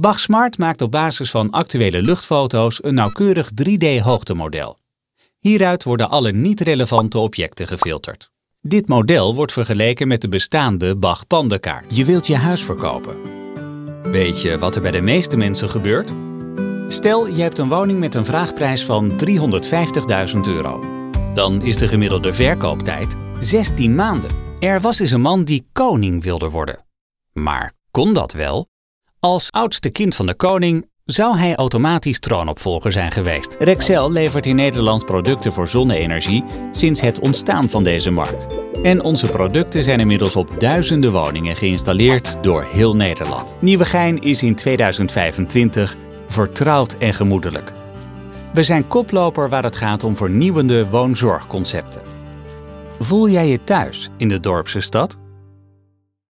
Bach Smart maakt op basis van actuele luchtfoto's een nauwkeurig 3D-hoogtemodel. Hieruit worden alle niet-relevante objecten gefilterd. Dit model wordt vergeleken met de bestaande Bach pandenkaart. Je wilt je huis verkopen. Weet je wat er bij de meeste mensen gebeurt? Stel, je hebt een woning met een vraagprijs van 350.000 euro. Dan is de gemiddelde verkooptijd 16 maanden. Er was eens een man die koning wilde worden. Maar kon dat wel? Als oudste kind van de koning zou hij automatisch troonopvolger zijn geweest. Rexel levert in Nederland producten voor zonne-energie sinds het ontstaan van deze markt. En onze producten zijn inmiddels op duizenden woningen geïnstalleerd door heel Nederland. Nieuwegein is in 2025 vertrouwd en gemoedelijk. We zijn koploper waar het gaat om vernieuwende woonzorgconcepten. Voel jij je thuis in de dorpse stad?